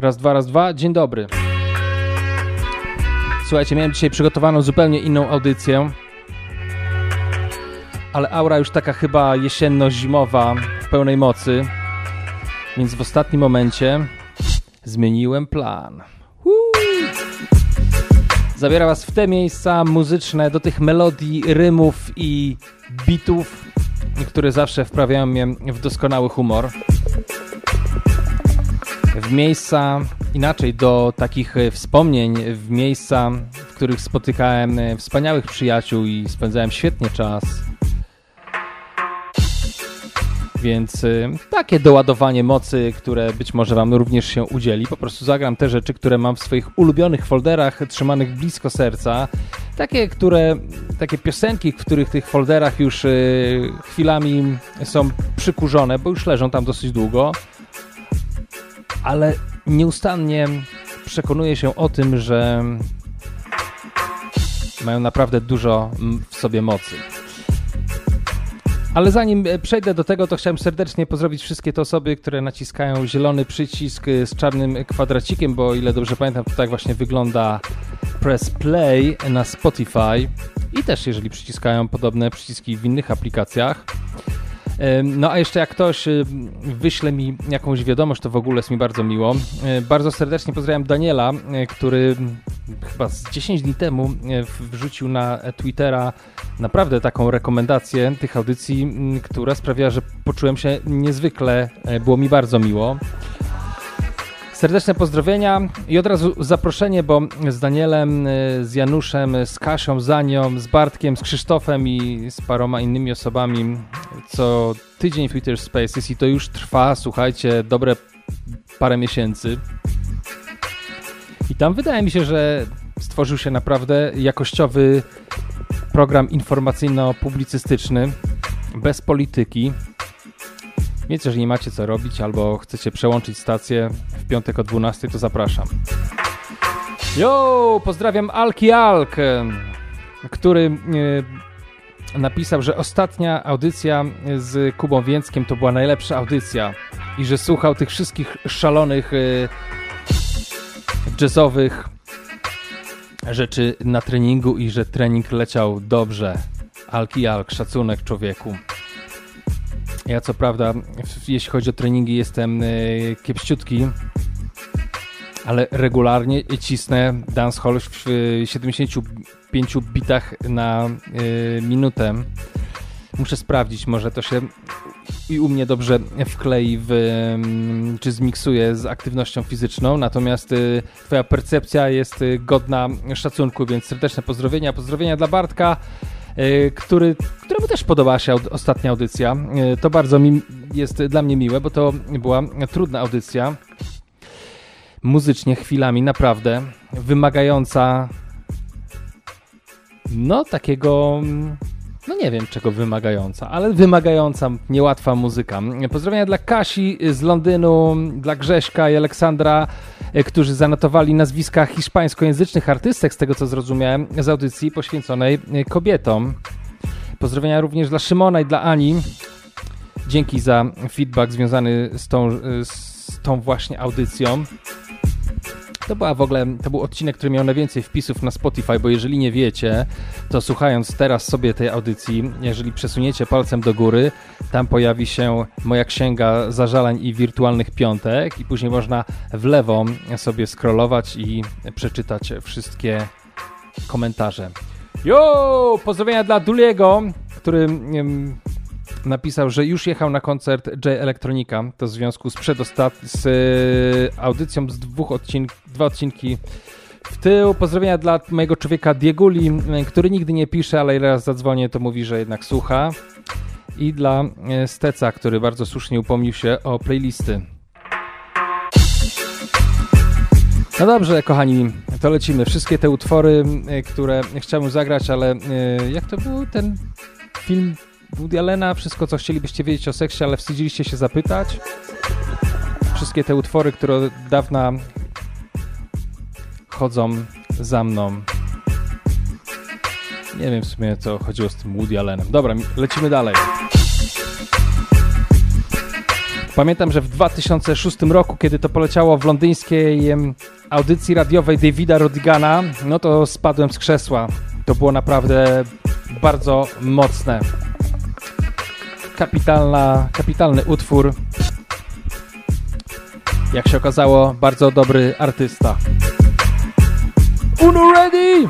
Raz, dwa, raz, dwa. Dzień dobry. Słuchajcie, miałem dzisiaj przygotowaną zupełnie inną audycję, ale aura już taka chyba jesienno-zimowa w pełnej mocy, więc w ostatnim momencie zmieniłem plan. Zabiera was w te miejsca muzyczne, do tych melodii, rymów i bitów, które zawsze wprawiają mnie w doskonały humor w miejsca, inaczej do takich e, wspomnień, w miejsca, w których spotykałem e, wspaniałych przyjaciół i spędzałem świetnie czas. Więc e, takie doładowanie mocy, które być może Wam również się udzieli. Po prostu zagram te rzeczy, które mam w swoich ulubionych folderach, trzymanych blisko serca. Takie, które, takie piosenki, w których tych folderach już chwilami są przykurzone, bo już leżą tam dosyć długo ale nieustannie przekonuję się o tym, że mają naprawdę dużo w sobie mocy. Ale zanim e, przejdę do tego, to chciałem serdecznie pozdrowić wszystkie te osoby, które naciskają zielony przycisk e, z czarnym kwadracikiem, bo o ile dobrze pamiętam, to tak właśnie wygląda Press Play na Spotify i też jeżeli przyciskają podobne przyciski w innych aplikacjach. No a jeszcze jak ktoś wyśle mi jakąś wiadomość, to w ogóle jest mi bardzo miło. Bardzo serdecznie pozdrawiam Daniela, który chyba z 10 dni temu wrzucił na Twittera naprawdę taką rekomendację tych audycji, która sprawiała, że poczułem się niezwykle, e, było mi bardzo miło. Serdeczne pozdrowienia i od razu zaproszenie, bo z Danielem, y, z Januszem, z Kasią, z Anią, z Bartkiem, z Krzysztofem i z paroma innymi osobami co tydzień Twitter Spaces i to już trwa, słuchajcie, dobre parę miesięcy. I tam wydaje mi się, że stworzył się naprawdę jakościowy program informacyjno-publicystyczny, bez polityki, więc jeżeli macie co robić albo chcecie przełączyć stację w piątek o 12, to zapraszam. Yo, pozdrawiam Alki Alk, który e, napisał, że ostatnia audycja z Kubą Więckiem to była najlepsza audycja i że słuchał tych wszystkich szalonych e, jazzowych rzeczy na treningu i że trening leciał dobrze. Alki Alk, szacunek człowieku. Ja co prawda, jeśli chodzi o treningi, jestem e, kiepściutki, ale regularnie cisnę dancehall w 75 bitach na e, minutę. Muszę sprawdzić, może to się i u mnie dobrze wklei w, czy zmiksuje z aktywnością fizyczną, natomiast e, twoja percepcja jest godna szacunku, więc serdeczne pozdrowienia. Pozdrowienia dla Bartka. E, który, któremu też podobała się ostatnia audycja. E, to bardzo mi jest dla mnie miłe, bo to była trudna audycja. Muzycznie chwilami, naprawdę wymagająca no takiego no nie wiem czego wymagająca, ale wymagająca, niełatwa muzyka. Pozdrowienia dla Kasi z Londynu, dla Grześka i Aleksandra którzy zanotowali nazwiska hiszpańskojęzycznych artystek, z tego co zrozumiałem, z audycji poświęconej e, kobietom. Pozdrowienia również dla Szymona i dla Ani. Dzięki za feedback związany z tą, e, z tą właśnie audycją. To była w ogóle, to był odcinek, który miał najwięcej wpisów na Spotify, bo jeżeli nie wiecie, to słuchając teraz sobie tej audycji, jeżeli przesuniecie palcem do góry, tam pojawi się moja księga zażalań i wirtualnych piątek i później można w lewo sobie scrollować i przeczytać wszystkie komentarze. Jo! Pozdrowienia dla Duliego, który napisał, że już jechał na koncert J Electronica, to w związku z przedostat z e, audycją z dwóch odcinków, dwa odcinki w tył. Pozdrowienia dla mojego człowieka Dieguli, który nigdy nie pisze, ale raz zadzwonię, to mówi, że jednak słucha. I dla e, Steca, który bardzo słusznie upomnił się o playlisty. No dobrze, kochani, to lecimy. Wszystkie te utwory, e, które chciałbym zagrać, ale jak to był ten film Woody Allena, wszystko co chcielibyście wiedzieć o seksie, ale wstydziliście się zapytać. Wszystkie te utwory, które od dawna chodzą za mną. Nie wiem w sumie co chodziło z tym Woody Allenem. Dobra, lecimy dalej. Pamiętam, że w 2006 roku, kiedy to poleciało w londyńskiej audycji radiowej Davida Rodigana, no to spadłem z krzesła. To było naprawdę bardzo mocne. Kapitalna, kapitalny utwór. Jak się okazało, bardzo dobry artysta. Uno ready!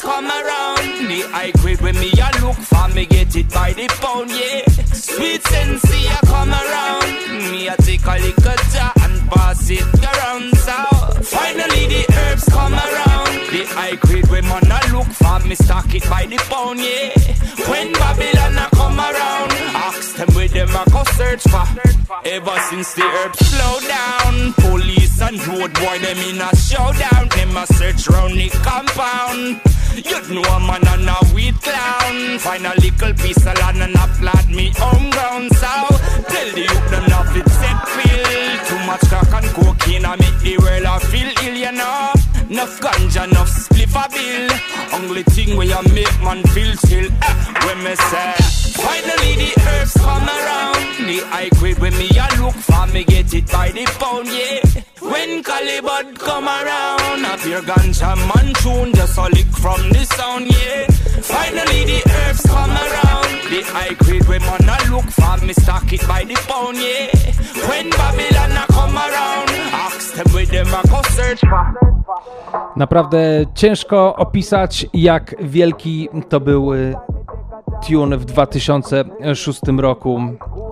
come around. The high grade when me a look for me get it by the yeah. Sweet sensei a come around. Me a take a little jar and pass it around. So finally the herbs come around. The high grade when man a look for me stock it by the pound, yeah. When Babylon a come around, them where them a go search for. Ever since the herbs slow down, police and road boy them in a showdown. Them a search round the compound. You'd know a man and a weed clown. Find a little piece of land and a plant me home ground. So tell the youth them not fit set feel. Too much crack and cocaine I make the world I feel ill, you know. Enough ganja, enough spliff a bill. Only thing where you make man feel chill. Eh, when me say, finally the herbs. The high grade when me a look for me get it by the pound, yeah. When Calibud come around, a pure ganja man tune just a lick from the sound, yeah. Finally the herbs come around. The high grade when man a look for me stock it by the pound, yeah. When Babylon a come around, ask them where them a go search for. Naprawdę ciężko opisać, jak wielki to był y, tune w 2006 roku.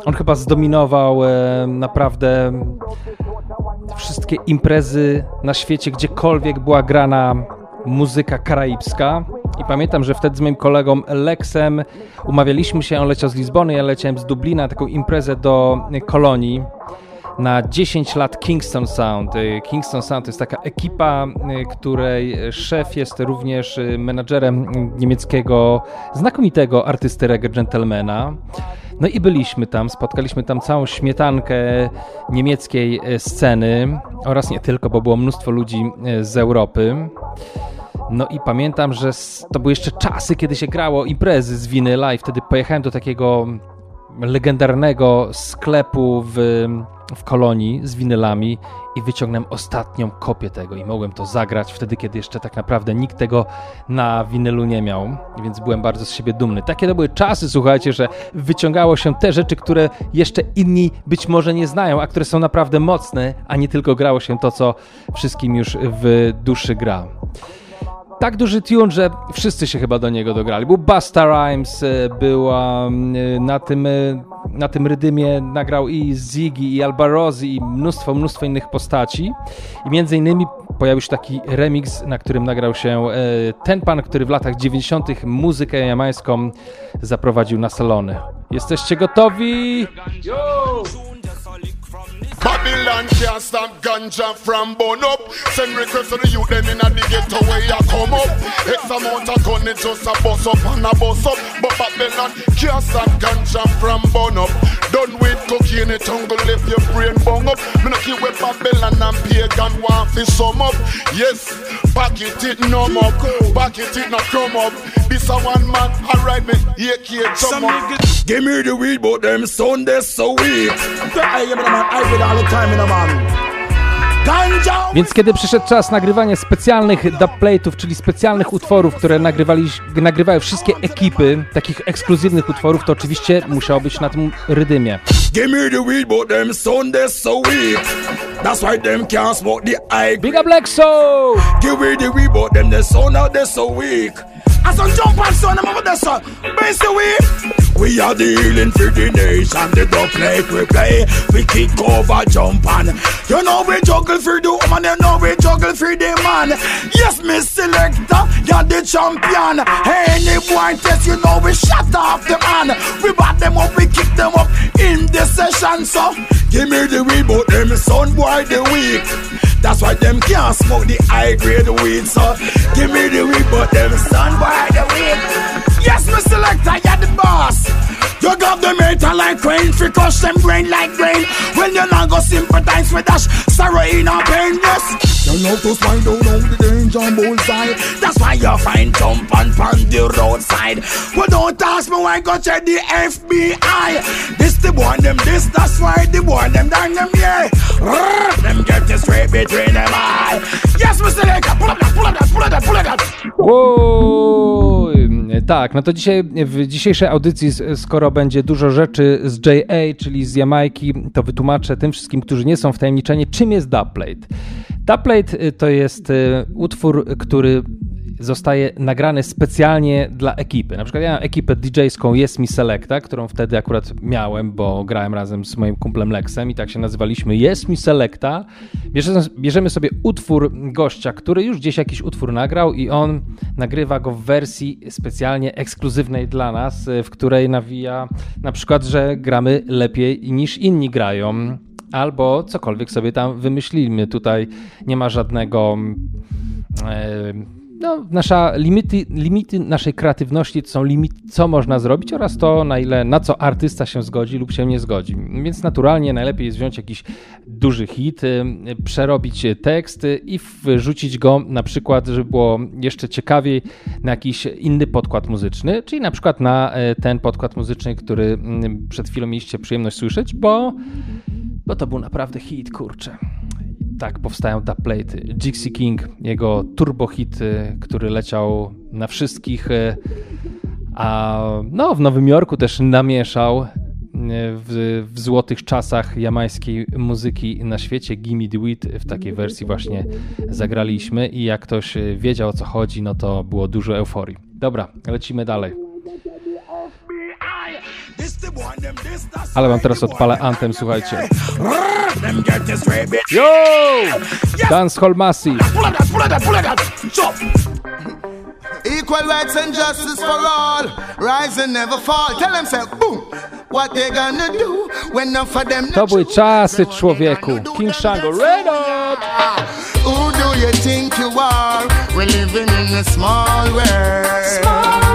On chyba zdominował y, naprawdę wszystkie imprezy na świecie, gdziekolwiek była grana muzyka karaibska. I pamiętam, że wtedy z moim kolegą Lexem umawialiśmy się, on leciał z Lizbony, ja leciałem z Dublina, taką imprezę do kolonii na 10 lat Kingston Sound. Y, Kingston Sound to jest taka ekipa, y, której szef jest również y, menadżerem niemieckiego, znakomitego artysty reggae gentlemana. No i byliśmy tam, spotkaliśmy tam całą śmietankę niemieckiej sceny oraz nie tylko, bo było mnóstwo ludzi z Europy. No i pamiętam, że to były jeszcze czasy, kiedy się grało imprezy z winyla i wtedy pojechałem do takiego legendarnego sklepu w w kolonii z winylami i wyciągnąłem ostatnią kopię tego i mogłem to zagrać wtedy, kiedy jeszcze tak naprawdę nikt tego na winylu nie miał, więc byłem bardzo z siebie dumny. Takie to były czasy, słuchajcie, że wyciągało się te rzeczy, które jeszcze inni być może nie znają, a które są naprawdę mocne, a nie tylko grało się to, co wszystkim już w duszy gra tak duży tune, że wszyscy się chyba do niego dograli. Był Busta Rhymes, e, była e, na tym, e, na tym rydymie nagrał i Ziggy, i Albarozi, i mnóstwo, mnóstwo innych postaci. I między innymi pojawił się taki remix, na którym nagrał się ten pan, który w latach 90. muzykę jamańską zaprowadził na salony. Jesteście gotowi? Yo! Babylon can't stop ganja from burn up. Send requests to the youth, then in the ghetto where you come up. X amount of gun, it just a bust up and a bust up. But Babylon can't stop ganja from burn up. Done with cocaine, it tongue left your brain bung up. Me no keep with Babylon and pagan want to sum up. Yes, pocket it no up, pocket it no come up. This a one man, alright me, AK jump up. Give me the weed, but them sound they so weak. I am the man, I will all the time in a man. Więc kiedy przyszedł czas nagrywania specjalnych dubplate'ów, czyli specjalnych utworów, które nagrywali, nagrywały wszystkie ekipy, takich ekskluzywnych utworów, to oczywiście musiało być na tym rydymie. Big up Lexo! Give me the weed, but them the sound out they so weak. I some jump and son, I'm over there, son. Basically, we are the healing for the nation. The dub play we play. We kick over, jump and you know we juggle for the woman, you know we juggle for the man. Yes, Miss Selector, you're the champion. Any boy test, you know we shut off the man. We bat them up, we kick them up in the session. So give me the weed, but them son boy the weak. That's why them can't smoke the high grade weed. So give me the weed, but them son boy the weed. Yes, Mr. Selector, you're the boss. You got them metal like rain, fi crush them brain like rain. When you not go sympathize with us, sorrow in our pain, yes. You love to slide down on the danger bullseye. That's why you find jump on, on the roadside. But don't ask me why go check the FBI. This the boy them this, that's why the boy them down them yeah. Them get you straight between them eye. Yes, Mr. Laker, pull up that, pull up that, pull up that, pull up that. Whoa! Tak, no to dzisiaj w dzisiejszej audycji, skoro będzie dużo rzeczy z JA, czyli z Jamajki, to wytłumaczę tym wszystkim, którzy nie są wtajemniczeni, czym jest dubplate. Dubplate y, to jest y, utwór, który zostaje nagrany specjalnie dla ekipy. Na przykład ja mam ekipę DJ-ską Jest Mi Selecta, którą wtedy akurat miałem, bo grałem razem z moim kumplem Lexem i tak się nazywaliśmy Jest Mi Selecta. Bierzemy, sobie utwór gościa, który już gdzieś jakiś utwór nagrał i on nagrywa go w wersji specjalnie ekskluzywnej dla nas, w której nawija na przykład, że gramy lepiej niż inni grają albo cokolwiek sobie tam wymyślimy. Tutaj nie ma żadnego. No, nasza limity, limity naszej kreatywności to są limity, co można zrobić oraz to, na ile, na co artysta się zgodzi lub się nie zgodzi. Więc naturalnie najlepiej jest wziąć jakiś duży hit, y, przerobić tekst i wrzucić go na przykład, żeby było jeszcze ciekawiej, na jakiś inny podkład muzyczny, czyli na przykład na e, ten podkład muzyczny, który mm, przed chwilą mieliście przyjemność słyszeć, bo, bo to był naprawdę hit, kurczę tak powstają dubplate. Jixie King, jego turbo hit, y, który leciał na wszystkich, y, a no, w Nowym Jorku też namieszał y, w, w złotych czasach jamańskiej muzyki na świecie. Gimme Weed w takiej wersji właśnie zagraliśmy i jak ktoś wiedział o co chodzi, no to było dużo euforii. Dobra, lecimy dalej. Ale wam teraz odpalę Anthem, słuchajcie. Yo! Dancehall Massive. Equal rights and justice for all. Rise and never fall. Tell them, say, boom. What they gonna do when enough of them To były czasy człowieku. King Shango, red up! Who do you think you are? We're living in a small world. Small world.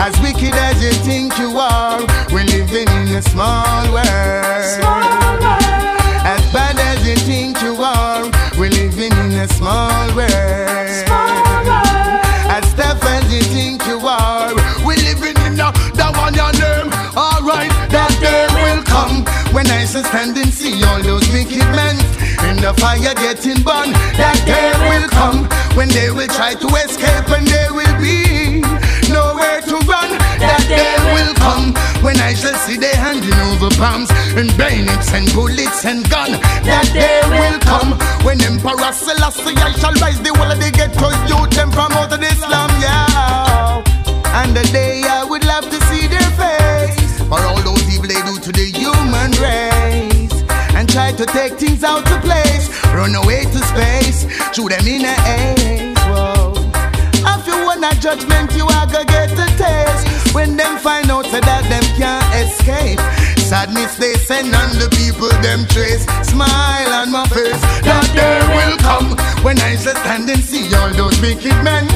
As wicked as you think you are, we're living in a small world. Small world. As bad as you think you are, we're living in a small world. Small world. As tough as you think you are, we're living in a that one your name. Alright, that day will come when I shall stand and see all those wicked men in the fire getting burned. That day will come when they will try to escape and they will day will come when I shall see they handing over bombs and bayonets and bullets and gun. That day will come when Emperor Selassie I shall rise the whole of the ghetto youth out of Islam, yeah. And the day I would love to see their face for all those evil they do to the human race and try to take things out of place, run away to space, shoot them in the ace. A judgment, you are gonna get a taste. When them find out that them can't escape. Sadness they send on the people them trace. Smile on my face. That day will come when I shall stand and see all those wicked men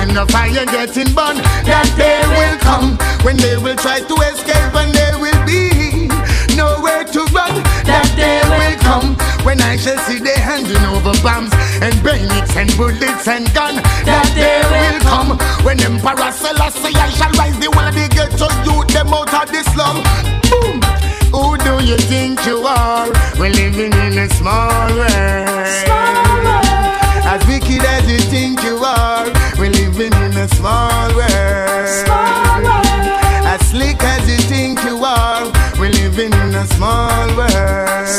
in the fire getting burned. That day will come when they will try to escape and they will be nowhere to run. That day come when I shall see they handing over bombs and bayonets and bullets and gun. That day will come when Emperor Selassie I shall rise the whole of the ghetto youth them out of the slum. Boom. Who do you think you are? We're living in a small world. As wicked as you think you are, we're living in a small world. As slick as you think you are, we're living in a small world.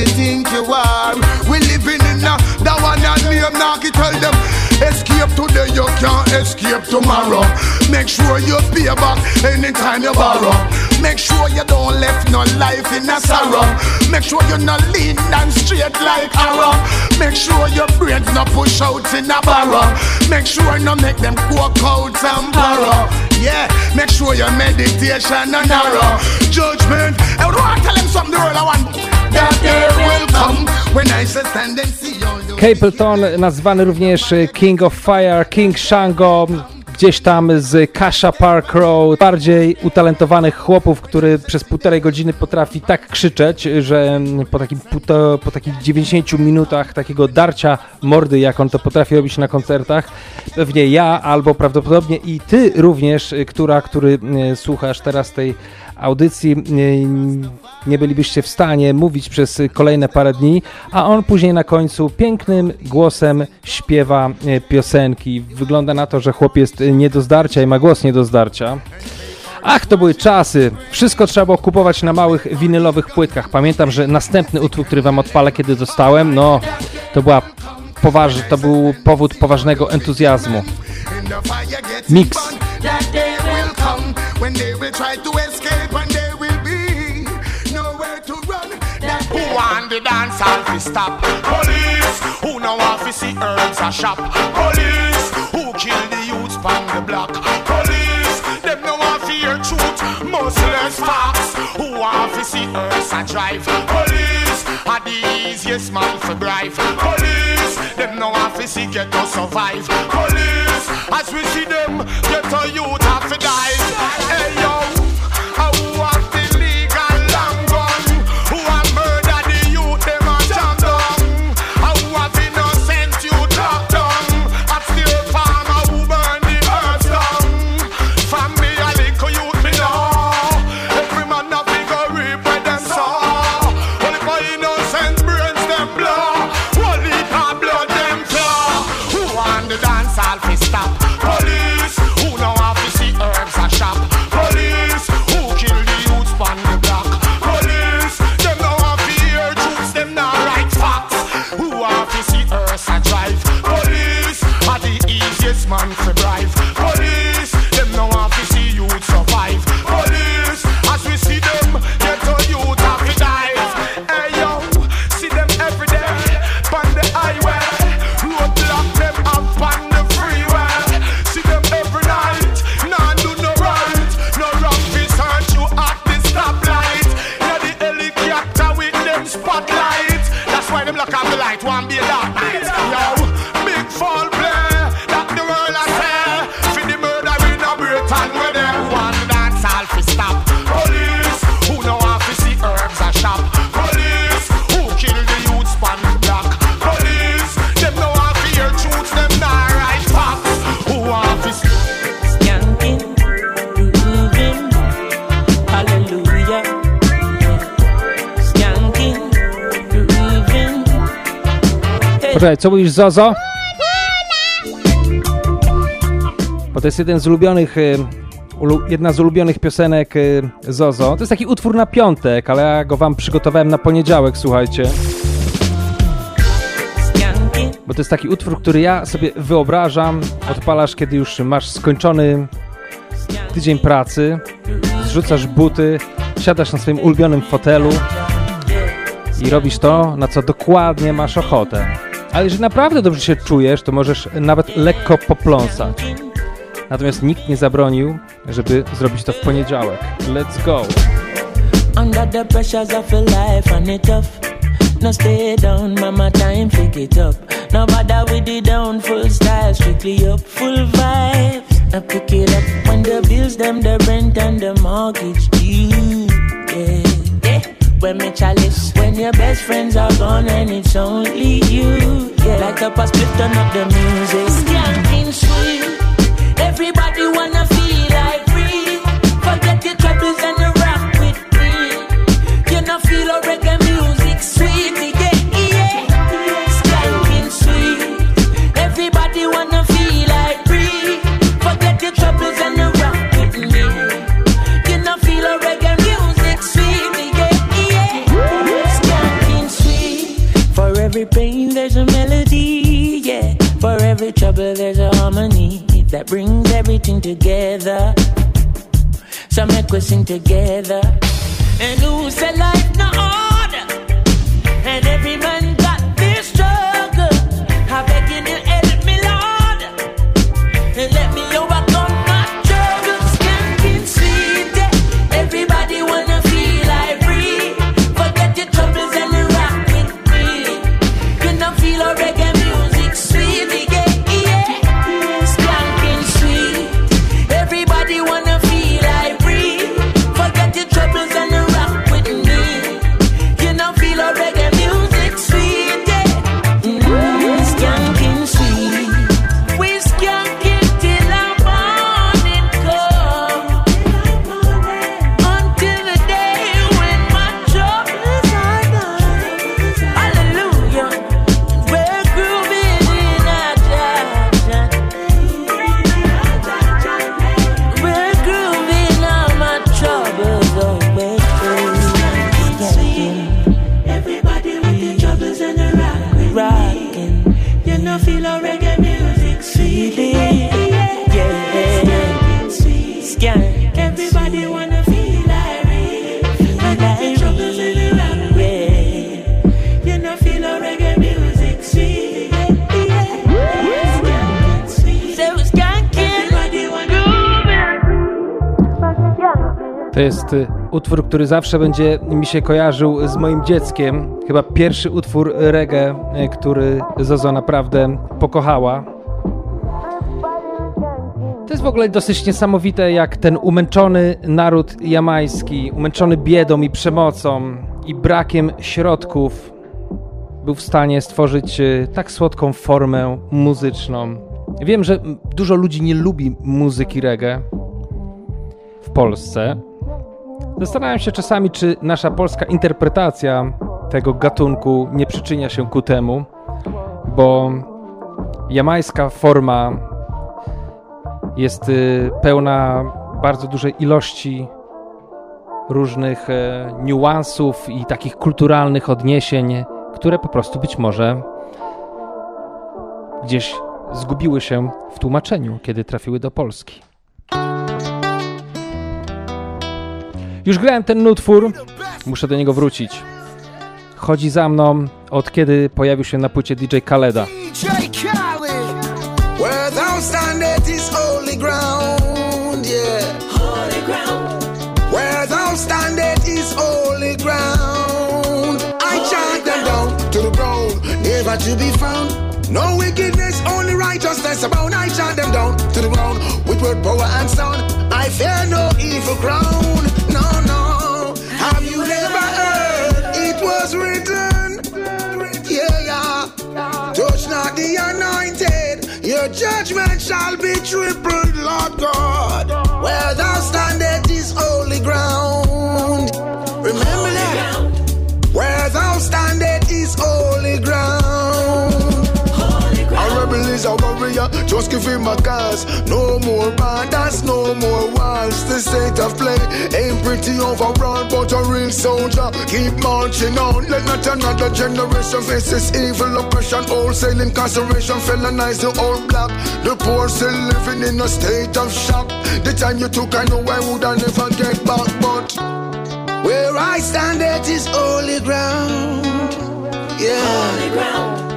You think you are, we're living in a that one and me I'm tell them escape today you can't escape tomorrow. Make sure you pay back anytime you borrow. Make sure you don't left no life in a sorrow. Make sure you're not lean and straight like arrow. Make sure your brains not push out in a barrow. Make sure no make them walk out and borrow. Yeah, make sure your meditation and narrow. Judgment, I want to tell them something the world I want. Capleton, nazwany również King of Fire, King Shango. Gdzieś tam z Kasha Park Road, bardziej utalentowanych chłopów, który przez półtorej godziny potrafi tak krzyczeć, że po, takim, po takich 90 minutach takiego darcia mordy, jak on to potrafi robić na koncertach, pewnie ja albo prawdopodobnie i ty również, która, który e, słuchasz teraz tej audycji nie bylibyście w stanie mówić przez kolejne parę dni, a on później na końcu pięknym głosem śpiewa e, piosenki. Wygląda na to, że chłop jest nie do zdarcia i ma głos nie do zdarcia. Ach, to były czasy. Wszystko trzeba było kupować na małych winylowych płytkach. Pamiętam, że następny utwór, który wam odpalę, kiedy dostałem, no, to była poważ, to był powód poważnego entuzjazmu. Mix. Police who see herbs a shop. Police who the youths the block. Police them no want to hear truth, merciless facts. Who want to see herbs a drive? Police are the easiest man for bribe. Police them no want to see get to survive. Police as we see them get to youth have to die. them blow. Holy blood them claw. Who want the dance all fi stop? Poczekaj, co mówisz Zozo? Bo to jest jeden z ulubionych, y, jedna z ulubionych piosenek y, Zozo. To jest taki utwór na piątek, ale ja go wam przygotowałem na poniedziałek, słuchajcie. Bo to jest taki utwór, który ja sobie wyobrażam, odpalasz, kiedy już masz skończony tydzień pracy, zrzucasz buty, siadasz na swoim ulubionym fotelu i robisz to, na co dokładnie masz ochotę. Ale jeżeli naprawdę dobrze się czujesz, to możesz nawet lekko popląsać. Natomiast nikt nie zabronił, żeby zrobić to w poniedziałek. Let's go! Under the pressures of life and it tough No stay down, mama time pick it up No bother with the down, full style, strictly up Full vibes, pick it up When the bills, them, the rent and the mortgage due Yeah when me chalice. When your best friends and it's only you. Yeah. Like a split, turn up the music. Skanking requesting together. And who said? Utwór, który zawsze będzie mi się kojarzył z moim dzieckiem. Chyba pierwszy utwór reggae, y, który Zozo naprawdę pokochała. To jest w ogóle dosyć niesamowite, jak ten umęczony naród jamański, umęczony biedą i przemocą i brakiem środków, był w stanie stworzyć y, tak słodką formę muzyczną. Wiem, że dużo ludzi nie lubi muzyki reggae w Polsce. Zastanawiam się czasami, czy nasza polska interpretacja tego gatunku nie przyczynia się ku temu, bo jamańska forma jest y, pełna bardzo dużej ilości różnych e, niuansów i takich kulturalnych odniesień, które po prostu być może gdzieś zgubiły się w tłumaczeniu, kiedy trafiły do Polski. Już grałem ten utwór, muszę do niego wrócić. Chodzi za mną od kiedy pojawił się na płycie DJ Khaleda. DJ Khaled. Where thou standeth is holy ground, yeah. holy ground. Where thou standeth is holy ground. I chant them down to the ground, never to be found. No wickedness, only righteousness abound. I chant them down to the ground with word, power, and sound. I fear no evil crown. Was written. Yeah, yeah. Touch not the anointed. Your judgment shall be tripled, Lord God. Where thou standeth is holy ground. Just give him a cause. No more borders, no more walls. The state of play ain't pretty overall, but a real soldier. Keep marching on. Let not another generation face this evil oppression. Wholesale incarceration, felonize the old black. The poor still living in a state of shock. The time you took, I know I would I never get back, but where I stand, it is holy ground. Yeah. Holy ground.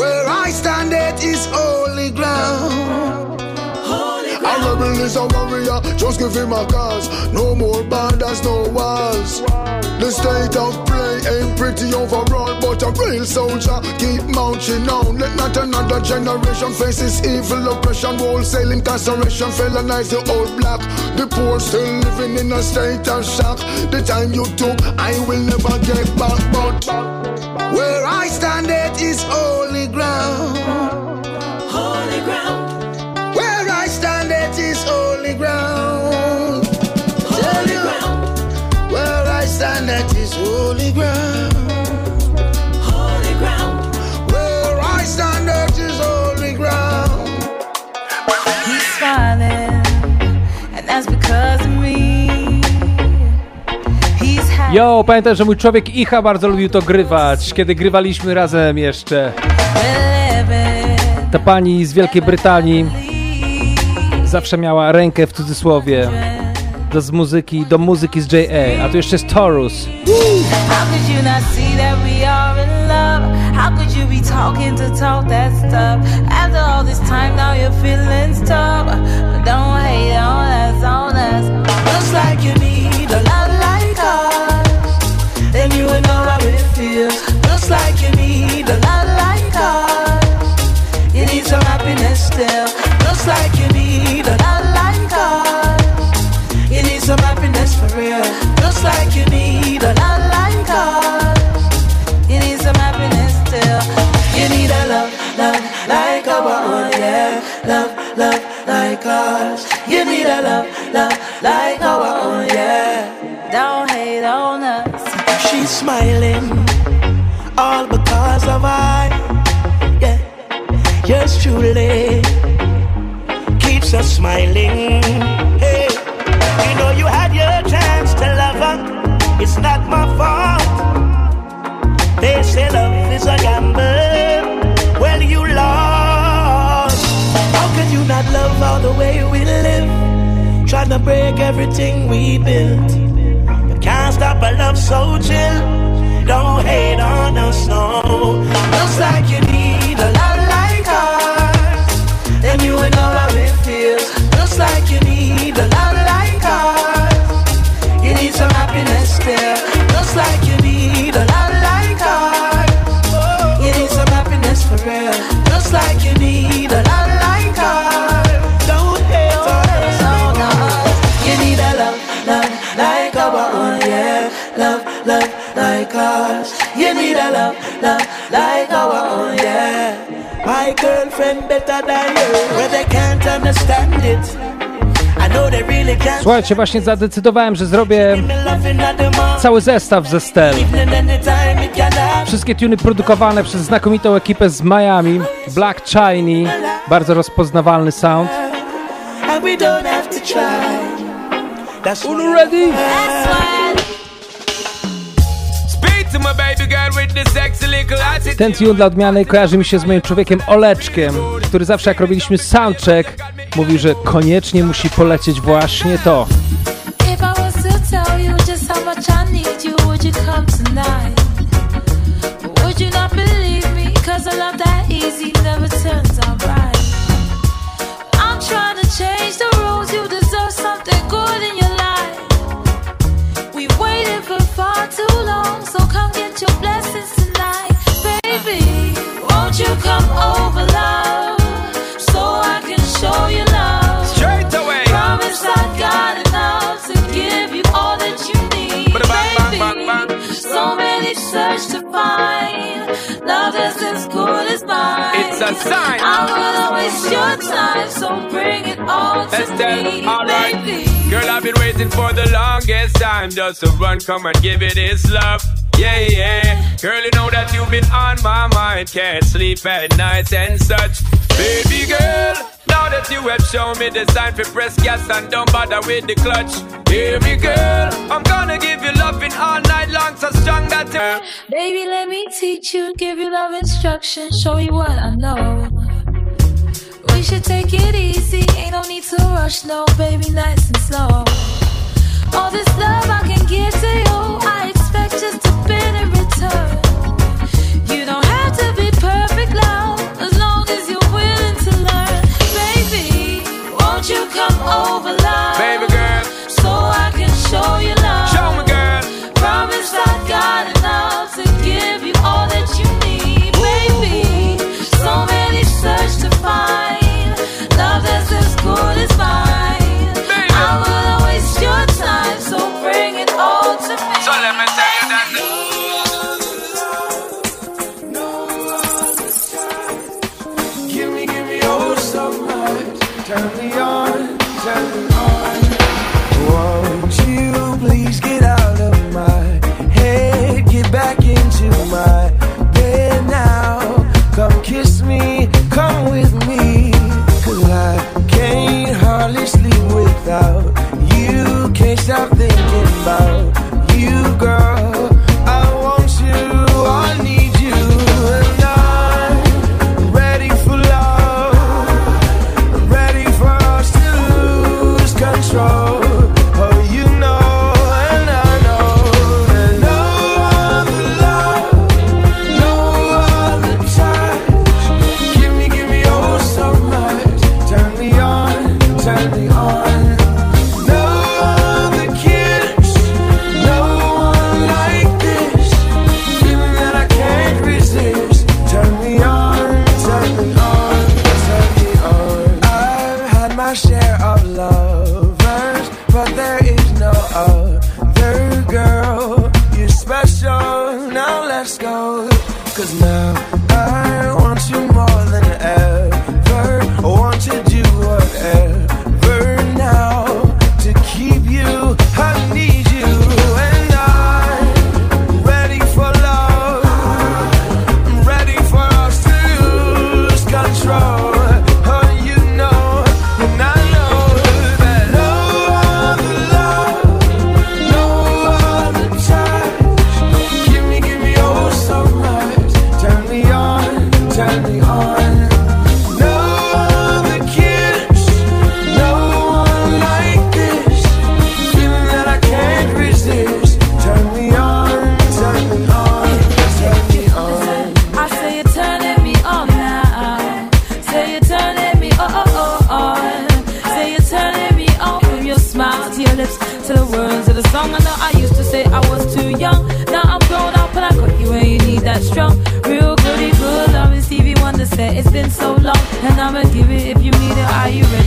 Where I stand, it is holy ground. Holy A ground. rebel is a warrior, just give him a cause. No more borders, no walls. The state of play ain't pretty overall, but a real soldier keep marching on. Let not another generation face this evil oppression, wholesale incarceration, felonize the old black. The poor still living in a state of shock. The time you took, I will never get back, but where I stand, it is holy ground. Yo, pamiętam, że mój człowiek Icha bardzo lubił to grywać, kiedy grywaliśmy razem jeszcze. Ta pani z Wielkiej Brytanii zawsze miała rękę w cudzysłowie do z muzyki, do muzyki z J.A., a tu jeszcze jest Taurus. How could you be talking to talk that stuff? After all this time, now your feelings tough. But don't hate on us, on us. Looks like you need Then you would know how it feels. Looks like you need a smiling, all because of I. Yeah, yours truly keeps us smiling. Hey, you know you had your chance to love her. It's not my fault. They say love is a gamble. Well, you lost. How could you not love all the way we live? Trying to break everything we built. Stop a love so chill. Don't hate on us, no. Looks like you need a love like ours. Then you would know how it feels. Looks like you need a love like ours. You need some happiness still. Looks like you need a love like ours. You need some happiness for real. Looks like you need a love love, love like our own, yeah. My girlfriend better than you, where they can't understand it. I know they really can't. Słuchajcie, właśnie zadecydowałem, że zrobię cały zestaw ze Stel. Wszystkie tuny produkowane przez znakomitą ekipę z Miami, Black Chiny, bardzo rozpoznawalny sound. And we don't have to try. That's Unu ready? Speak to my baby girl Ten tune dla odmiany kojarzy mi się z moim człowiekiem Oleczkiem, który zawsze jak robiliśmy soundcheck, mówił, że koniecznie musi polecieć właśnie to. Change the rules, you deserve something good in your life. We've waited for far too long, so come get your blessings tonight. Baby, won't you come over, love? So I can show you love. Straight away. Promise I got enough to give you all that you need, Bada bang, bang, baby. So many search to find as good as mine. It's a sign. I wanna waste your time, so bring it all to me, alright. baby. Girl, I've been waiting for the longest time just to run, come and give it its love. Yeah, yeah. Girl, you know that you've been on my mind. Can't sleep at night and such. Baby girl, now that you have shown me the sign for press gas and don't bother with the clutch. Hear me, girl. I'm gonna give you loving all night long, so strong that you. Baby, let me teach you, give you love instruction, show you what I know. We should take it easy, ain't no need to rush, no, baby, nice and slow. All this love I can give to you, I expect just a bit in return. Thank you. I was too young. Now I'm grown up and I got you when you need that strong. Real goody good love is Stevie Wonder said it's been so long. And I'ma give it if you need it. Are you ready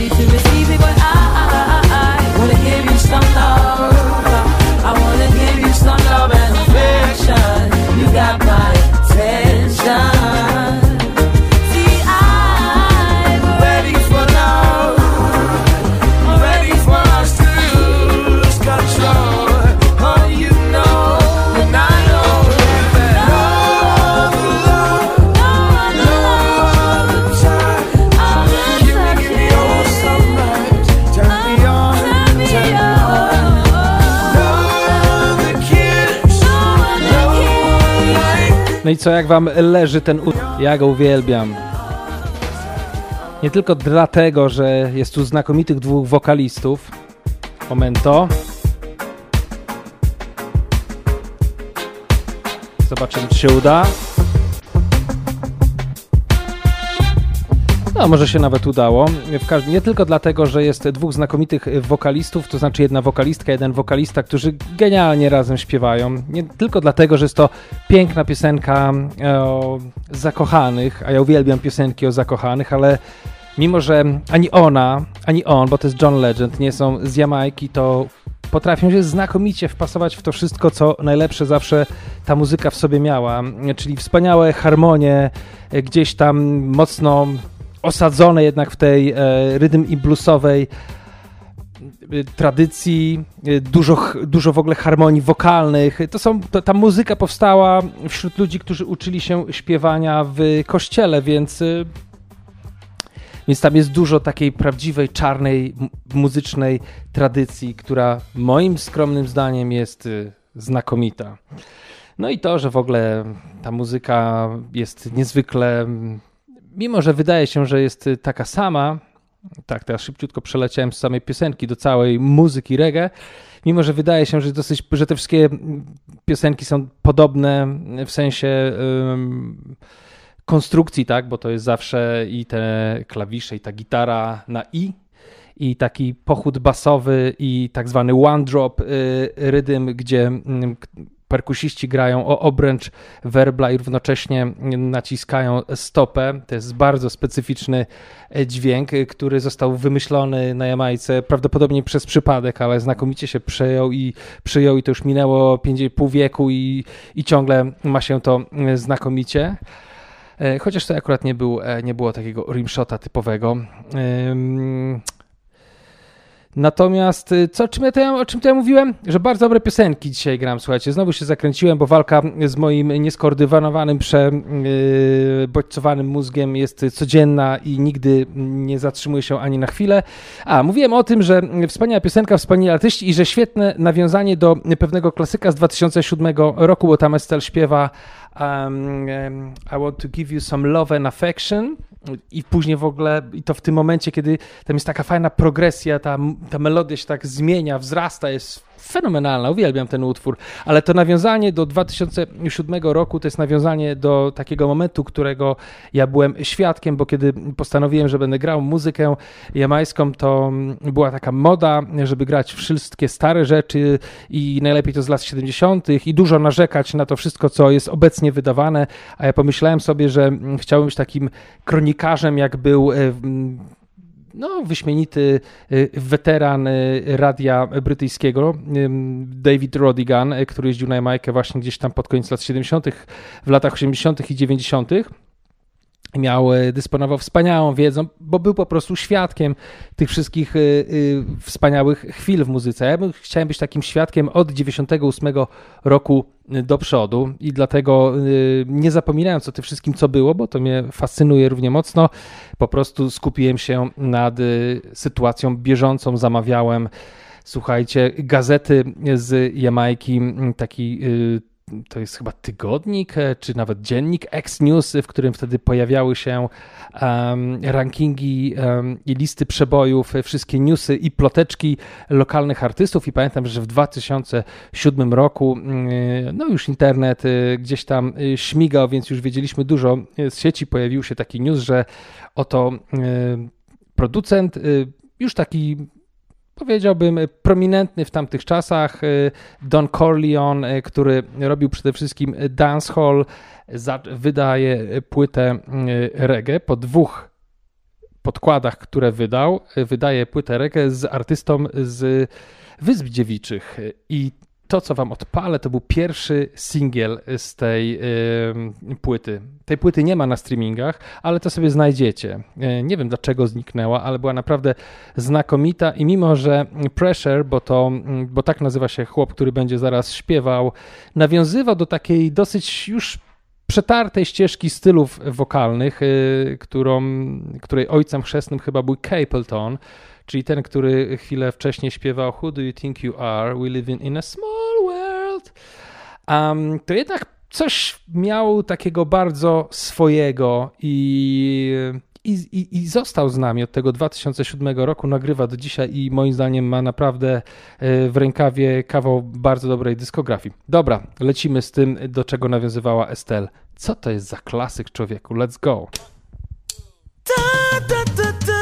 i co, jak wam leży ten ut... Ja go uwielbiam. Nie tylko dlatego, że jest tu znakomitych dwóch wokalistów. Momento. Zobaczymy, czy się uda. No, może się nawet udało. Nie tylko dlatego, że jest dwóch znakomitych wokalistów, to znaczy jedna wokalistka, jeden wokalista, którzy genialnie razem śpiewają. Nie tylko dlatego, że jest to piękna piosenka e, o zakochanych, a ja uwielbiam piosenki o zakochanych, ale mimo, że ani ona, ani on, bo to jest John Legend, nie są z Jamajki, to potrafią się znakomicie wpasować w to wszystko, co najlepsze zawsze ta muzyka w sobie miała, czyli wspaniałe harmonie, e, gdzieś tam mocno osadzone jednak w tej e, rytm i bluesowej e, tradycji, e, dużo, dużo w ogóle harmonii wokalnych. To są, to, ta muzyka powstała wśród ludzi, którzy uczyli się śpiewania w kościele, więc e, więc tam jest dużo takiej prawdziwej, czarnej, muzycznej tradycji, która moim skromnym zdaniem jest znakomita. No i to, że w ogóle ta muzyka jest niezwykle, mimo że wydaje się, że jest y, taka sama, tak, teraz szybciutko przeleciałem z samej piosenki do całej muzyki reggae, mimo że wydaje się, że, dosyć, że te wszystkie mm, piosenki są podobne w sensie ym, konstrukcji, tak, bo to jest zawsze i te klawisze, i ta gitara na i, i taki pochód basowy i tak zwany one drop y, rydym, gdzie k- perkusiści grają o obręcz werbla i równocześnie naciskają stopę. To jest bardzo specyficzny e, dźwięk, y, który został wymyślony na Jamajce prawdopodobnie przez przypadek, ale znakomicie się przejął i przyjął i to już minęło 5,5 wieku i, i ciągle ma się to y, znakomicie. E, Chociaż to akurat nie, był, e, nie było takiego rimshota typowego. Natomiast y, co, czym ja to, o czym to ja mówiłem? Że bardzo dobre piosenki dzisiaj gram, słuchajcie. Znowu się zakręciłem, bo walka z moim nieskoordynowanym, przebodźcowanym mózgiem jest codzienna i nigdy nie zatrzymuje się ani na chwilę. A, mówiłem o tym, że wspaniała piosenka, wspaniali artyści i że świetne nawiązanie do pewnego klasyka z 2007 roku, bo tam Estelle śpiewa um, um, I want to give you some love and affection i później w ogóle, i to w tym momencie, kiedy tam jest taka fajna progresja, ta, ta melodia się tak zmienia, wzrasta, jest fenomenalna, uwielbiam ten utwór, ale to nawiązanie do 2007 roku to jest nawiązanie do takiego momentu, którego ja byłem świadkiem, bo kiedy postanowiłem, że będę grał muzykę jamańską, to była taka moda, żeby grać wszystkie stare rzeczy i najlepiej to z lat 70. i dużo narzekać na to wszystko, co jest obecnie wydawane, a ja pomyślałem sobie, że chciałbym być takim kronikarzem, jak był e, no, wyśmienity y, weteran y, radia brytyjskiego, ym, David Rodigan, y, który jeździł na Jamajkę właśnie gdzieś tam pod koniec lat 70., w latach 80. i 90. Miał, y, dysponował wspaniałą wiedzą, bo był po prostu świadkiem tych wszystkich y, y, wspaniałych chwil w muzyce. Ja bym chciałem być takim świadkiem od 98 roku do przodu i dlatego nie zapominając o tym wszystkim, co było, bo to mnie fascynuje równie mocno, po prostu skupiłem się nad sytuacją bieżącą, zamawiałem, słuchajcie, gazety z Jamajki, taki to jest chyba tygodnik, e, czy nawet dziennik X News, w którym wtedy pojawiały się um, rankingi um, i listy przebojów, e, wszystkie newsy i ploteczki lokalnych artystów. I pamiętam, że w 2007 roku mm, no już internet gdzieś tam śmigał, więc już wiedzieliśmy dużo z sieci. Pojawił się taki news, że oto producent, już taki powiedziałbym, prominentny w tamtych czasach. Don Corleone, który robił przede wszystkim dancehall, wydaje płytę reggae po dwóch podkładach, które wydał. Wydaje płytę reggae z artystą z Wysp Dziewiczych i to, co wam odpalę, to był pierwszy singiel z tej płyty. Tej płyty nie ma na streamingach, ale to sobie znajdziecie. Yy, nie wiem dlaczego zniknęła, ale była naprawdę znakomita i mimo, że Pressure, bo, to, bo tak nazywa się chłop, który będzie zaraz śpiewał, nawiązywał do takiej dosyć już przetartej ścieżki stylów wokalnych, y, którą, której ojcem chrzestnym chyba był Capleton, czyli ten, który chwilę wcześniej śpiewał Who do you think you are? We live in a small world. Um, to jednak coś miał takiego bardzo swojego i, i, i, został z nami od tego 2007 roku, nagrywa do dzisiaj i moim zdaniem ma naprawdę e, w rękawie kawał bardzo dobrej dyskografii. Dobra, lecimy z tym, do czego nawiązywała Estelle. Co to jest za klasyk człowieku? Let's go! Da, da, da,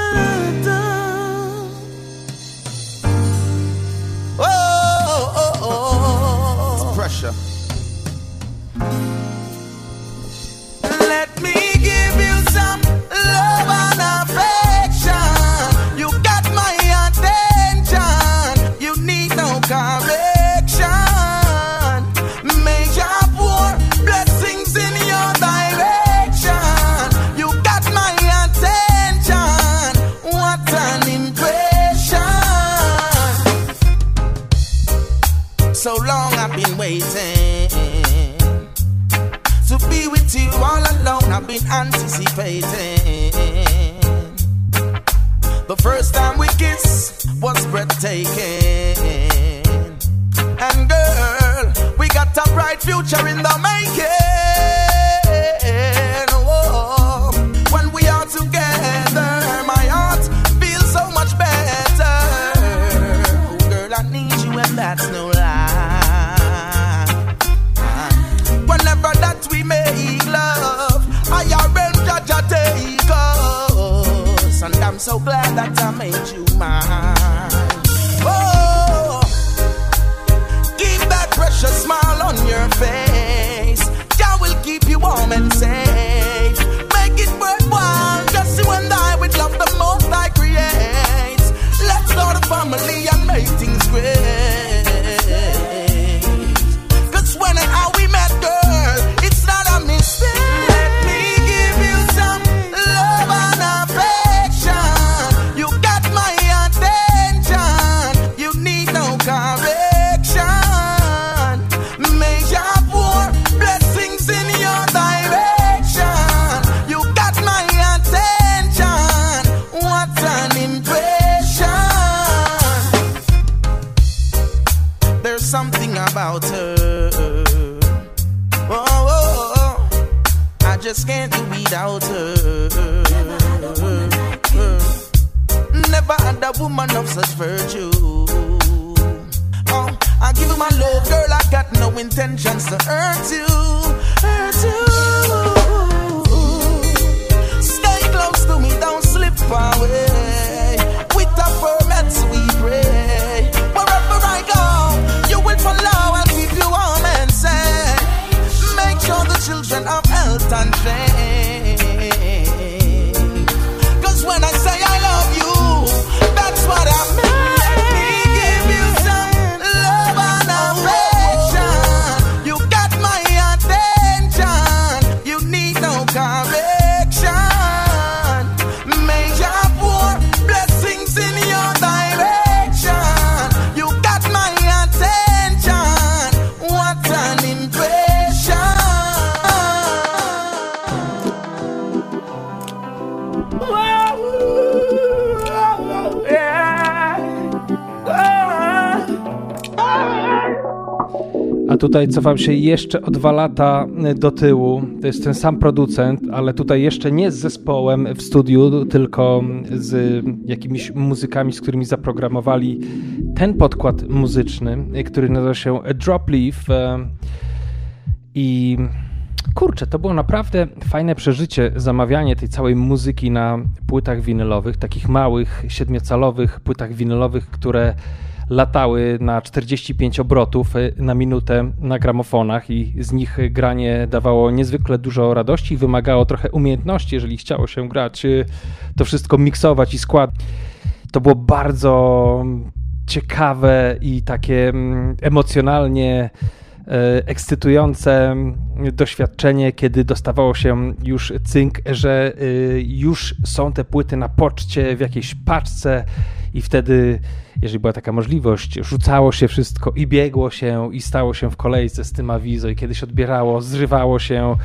something about her. Oh, oh, oh. I just can't do without her. Never had a woman of such virtue. Oh, I give you my love, girl. I got no intentions to hurt you. Hurt you. Stay close to me, don't slip away. Tutaj cofam się jeszcze o dwa lata do tyłu. To jest ten sam producent, ale tutaj jeszcze nie z zespołem w studiu, tylko z jakimiś muzykami, z którymi zaprogramowali ten podkład muzyczny, który nazywa się A Drop Leaf. E, I kurczę, to było naprawdę fajne przeżycie, zamawianie tej całej muzyki na płytach winylowych, takich małych, siedmiocalowych płytach winylowych, które latały na 45 obrotów y, na minutę na gramofonach i z nich granie dawało niezwykle dużo radości wymagało trochę umiejętności, jeżeli chciało się grać, y, to wszystko miksować i skład. To było bardzo ciekawe i takie mm, emocjonalnie e, ekscytujące doświadczenie, kiedy dostawało się już cynk, że już są te płyty na poczcie w jakiejś paczce i wtedy, jeżeli była taka możliwość, rzucało się wszystko i biegło się i stało się w kolejce z tym awizo i kiedyś odbierało, zrywało się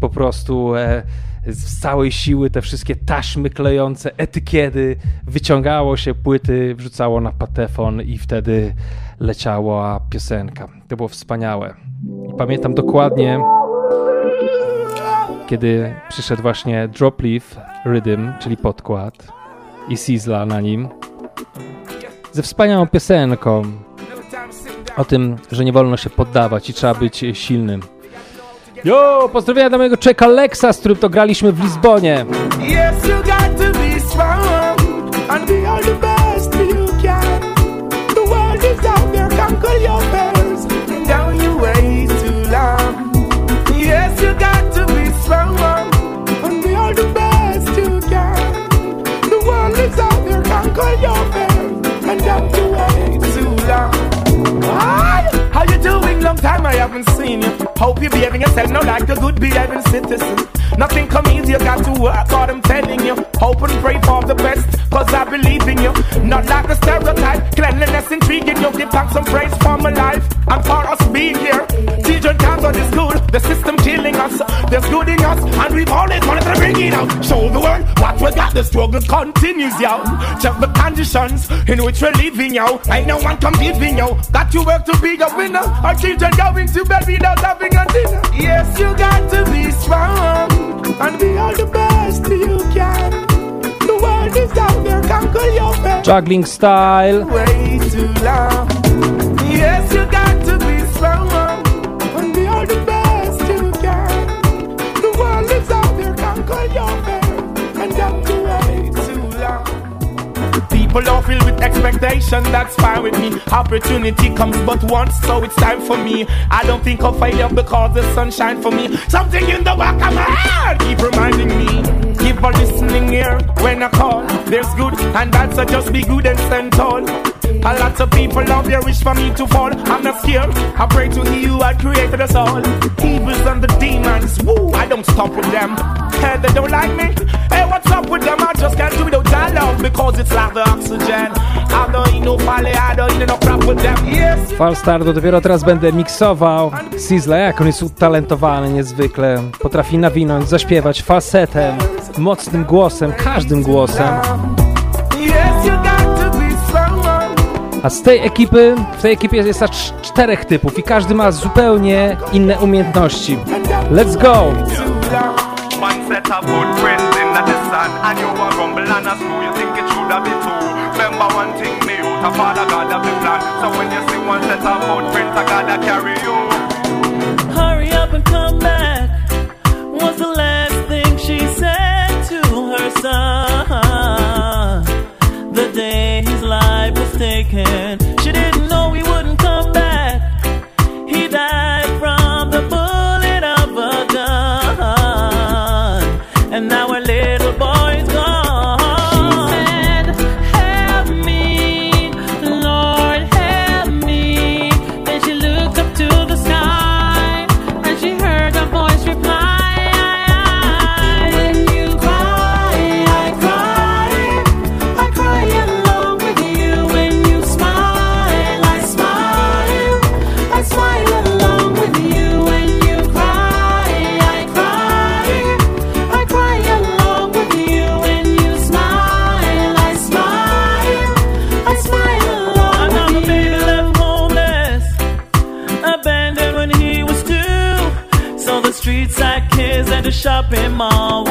po prostu e, z całej siły te wszystkie taśmy klejące, etykiety, wyciągało się płyty, wrzucało na patefon i wtedy leciała piosenka. To było wspaniałe. I pamiętam dokładnie, kiedy przyszedł właśnie Drop Leaf Rhythm, czyli podkład i Sizzla na nim, ze wspaniałą piosenką o tym, że nie wolno się poddawać i trzeba być silnym. Jo, pozdrowienia do mojego czeka Lexa, z którym to graliśmy w Lizbonie. Yes, haven't seen you. Hope you're behaving yourself now like a good behaving citizen. Nothing come easy, you got to work hard, I'm telling you. Hope and pray for the best, cause I believe in you. Not like a stereotype, cleanliness intriguing you. Give thanks and praise for my life and for us being here. Children can't to school, the system killing us. There's good in us, and we've always wanted to bring it out. Show the world what we got, the struggle continues, yo. Check the conditions in which we're living, yo. Ain't no one competing, yo. Got to work to be a winner. Our children going to bed without having a dinner. Yes, you got to be strong and be all the best you can. The world is out there, conquer your fate. Juggling style. Way too long. Yes, you got People are filled with expectation, that's fine with me. Opportunity comes but once, so it's time for me. I don't think of failure because the sun shine for me. Something in the back of my head keep reminding me. Keep a listening ear when I call. There's good and bad, so just be good and stand tall. A lot of people love their wish for me to fall. I'm not scared. I pray to He who had created us all. Evils and the demons, woo, I don't stop with them. Hey, they don't like me. Hey, what's up with them? I just can't do without your love because it's like the oxygen. I don't need no folly, I don't need no crap with them. Yes. Falstar to dopiero teraz będę miksował. Sizzla, jak on jest utalentowany niezwykle. Potrafi nawinąć, zaśpiewać falsetem, mocnym głosem, każdym głosem. Yes, A z tej ekipy, w tej ekipie jest aż czterech typów i każdy ma zupełnie inne umiejętności. Let's go! Remember one thing me father God the plan So when you see one set of footprints I gotta carry mistaken shopping mall.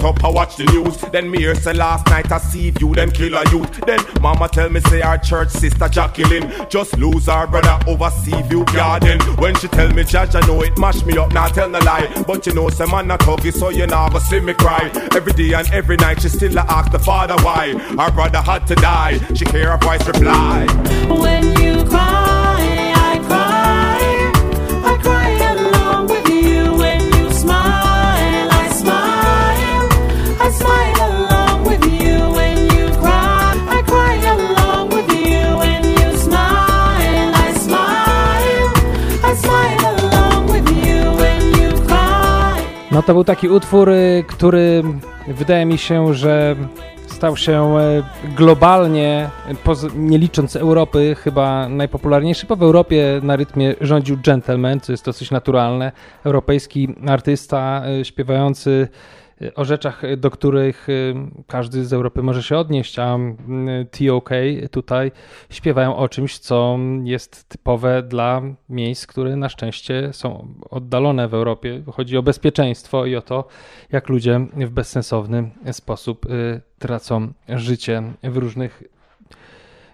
Get up, I watch the news. Then me hear say last night I see you, them kill a youth. Then mama tell me say our church sister Jacqueline just lose our brother over sea view garden. When she tell me judge, I know it mash me up, now tell no lie. But you know some man not huggy, so you never see me cry. Every day and every night she still a ask the father why. Our brother had to die. She hear her voice reply. When you cry, No to był taki utwór, y, który wydaje mi się, że stał się e, globalnie, poz- nie licząc Europy, chyba najpopularniejszy, bo w Europie na rytmie rządził Gentleman, co jest dosyć naturalne. Europejski artysta e, śpiewający e, o rzeczach, do których e, każdy z Europy może się odnieść, a mm, TOK tutaj śpiewają o czymś, co jest typowe dla miejsc, które na szczęście są oddalone w Europie. Chodzi o bezpieczeństwo i o to, jak ludzie w bezsensowny sposób y, tracą życie w różnych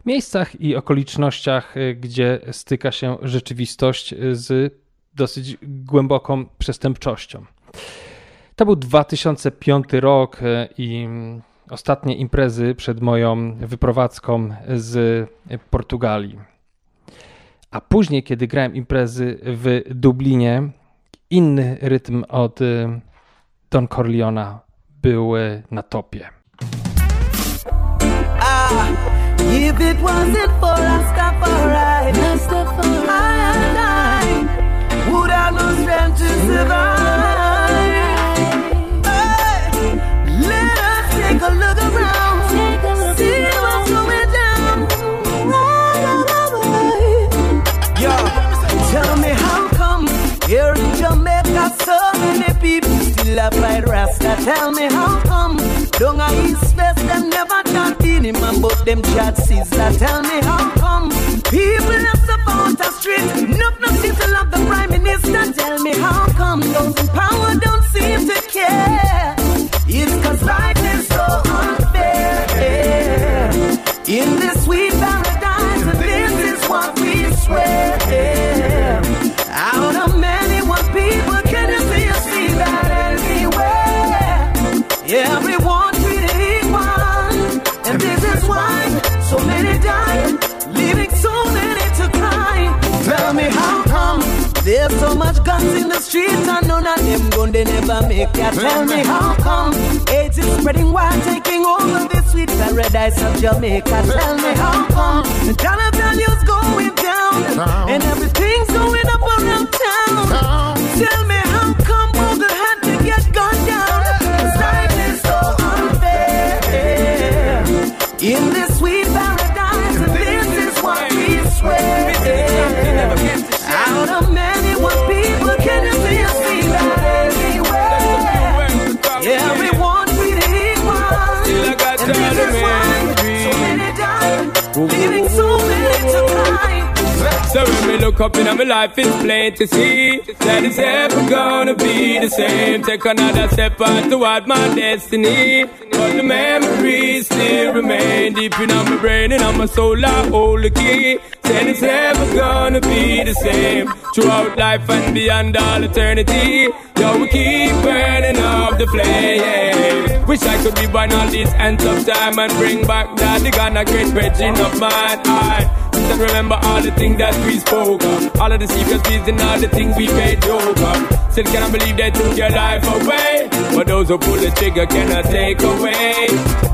miejscach i okolicznościach, y, gdzie styka się rzeczywistość z dosyć głęboką przestępczością. To był 2005 rok y, i mm, ostatnie imprezy przed moją wyprowadzką z Portugalii. A później, kiedy grałem imprezy w Dublinie, inny rytm od y, Don Corleona był na topie. Ah, if it wasn't for Rastafari, I and I would have no strength to survive. A fight Rasta? Tell me how come down a East West them never chat in him and but them chat Caesar. Tell me how come people not support the street, not no to love the Prime Minister. Tell me how come those in power don't seem to care. It's cause life is so unfair. In this sweet paradise, this is what we swear. Everyone treated equal, and this is why so many die, leaving so many to cry. Tell me how come there's so much guns in the streets and none of them gun they never make ya. Tell me how come AIDS is spreading wild, taking over this sweet paradise of Jamaica. Tell me how come the dollar value's going down and everything's going up around town. Tell me look up in my life, it's plain to see that it's ever gonna be the same. Take another step on toward my destiny. But the memories still remain deep in my brain and on my soul. I hold the key. Said it's never gonna be the same throughout life and beyond all eternity. Yo, we keep burning up the flame. Wish I could rewind all these ends of time and bring back that the Ghana great virgin of mine. And remember all the things that we spoke of, all of the secrets and all the things we made joke of. Still cannot believe they took your life away, but those who pull the trigger cannot take away.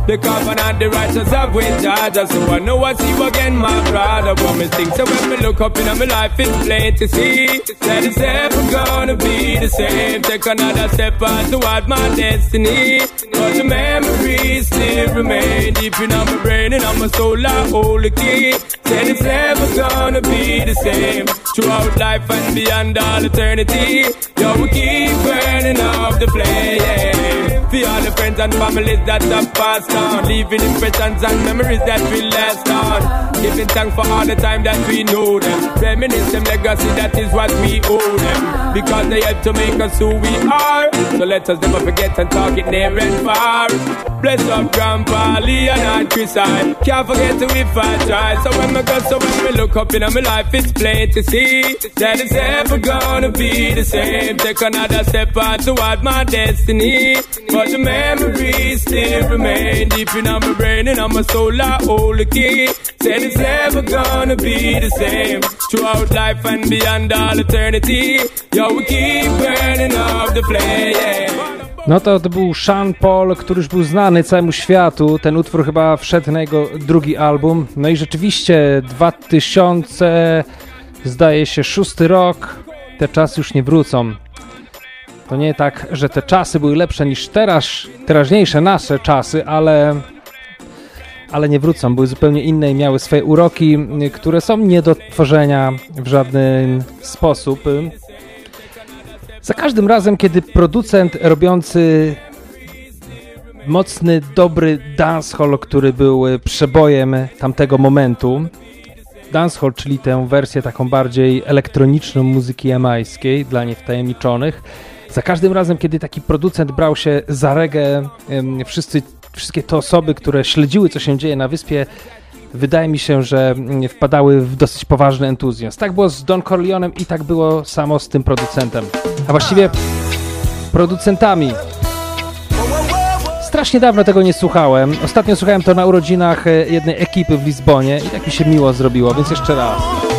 The covenant, the righteous have with Georgia, so I know I see you again, my brother. Me think, so when me look up in my life, it's plain to see that it's ever gonna be the same. Take another step on toward my destiny, but the memories still remain deep in my brain and on my soul. I hold the key. Said it's never gonna be the same throughout life and beyond all eternity. Yo, we keep burning up the flame. For all the friends and families that have passed on. Leaving impressions and memories that will last on. Giving thanks for all the time that we know them. Reminisce legacy, that is what we owe them. Because they helped to make us who we are. So let us never forget and talk it near and far. Bless up Grandpa Leon and Chris I can't forget to if I try. So when I go, so when we look up in my life, it's plain to see that it's ever gonna be the same. Take another step on toward my destiny. But the memories still remain deep in my brain and soul. I hold the key. Said it's never gonna be the same. Throughout life and beyond all eternity. Yo, we keep burning up the flame. No to, to był Sean Paul, który już był znany całemu światu. Ten utwór chyba wszedł na jego drugi album. No i rzeczywiście 2000, zdaje się, szósty rok. Te czasy już nie wrócą. To nie tak, że te czasy były lepsze niż teraz, teraźniejsze nasze czasy, ale, ale nie wrócą. Były zupełnie inne i miały swoje uroki, które są nie do tworzenia w żaden sposób. Za każdym razem, kiedy producent robiący mocny, dobry dancehall, który był przebojem tamtego momentu, dancehall, czyli tę wersję taką bardziej elektroniczną muzyki jamańskiej dla niewtajemniczonych, za każdym razem, kiedy taki producent brał się za regę, wszyscy, wszystkie te osoby, które śledziły, co się dzieje na wyspie, wydaje mi się, że wpadały w dosyć poważny entuzjazm. Tak było z Don Corleonem i tak było samo z tym producentem. A właściwie producentami. Strasznie dawno tego nie słuchałem. Ostatnio słuchałem to na urodzinach e, jednej ekipy w Lizbonie i tak mi się miło zrobiło, więc jeszcze raz.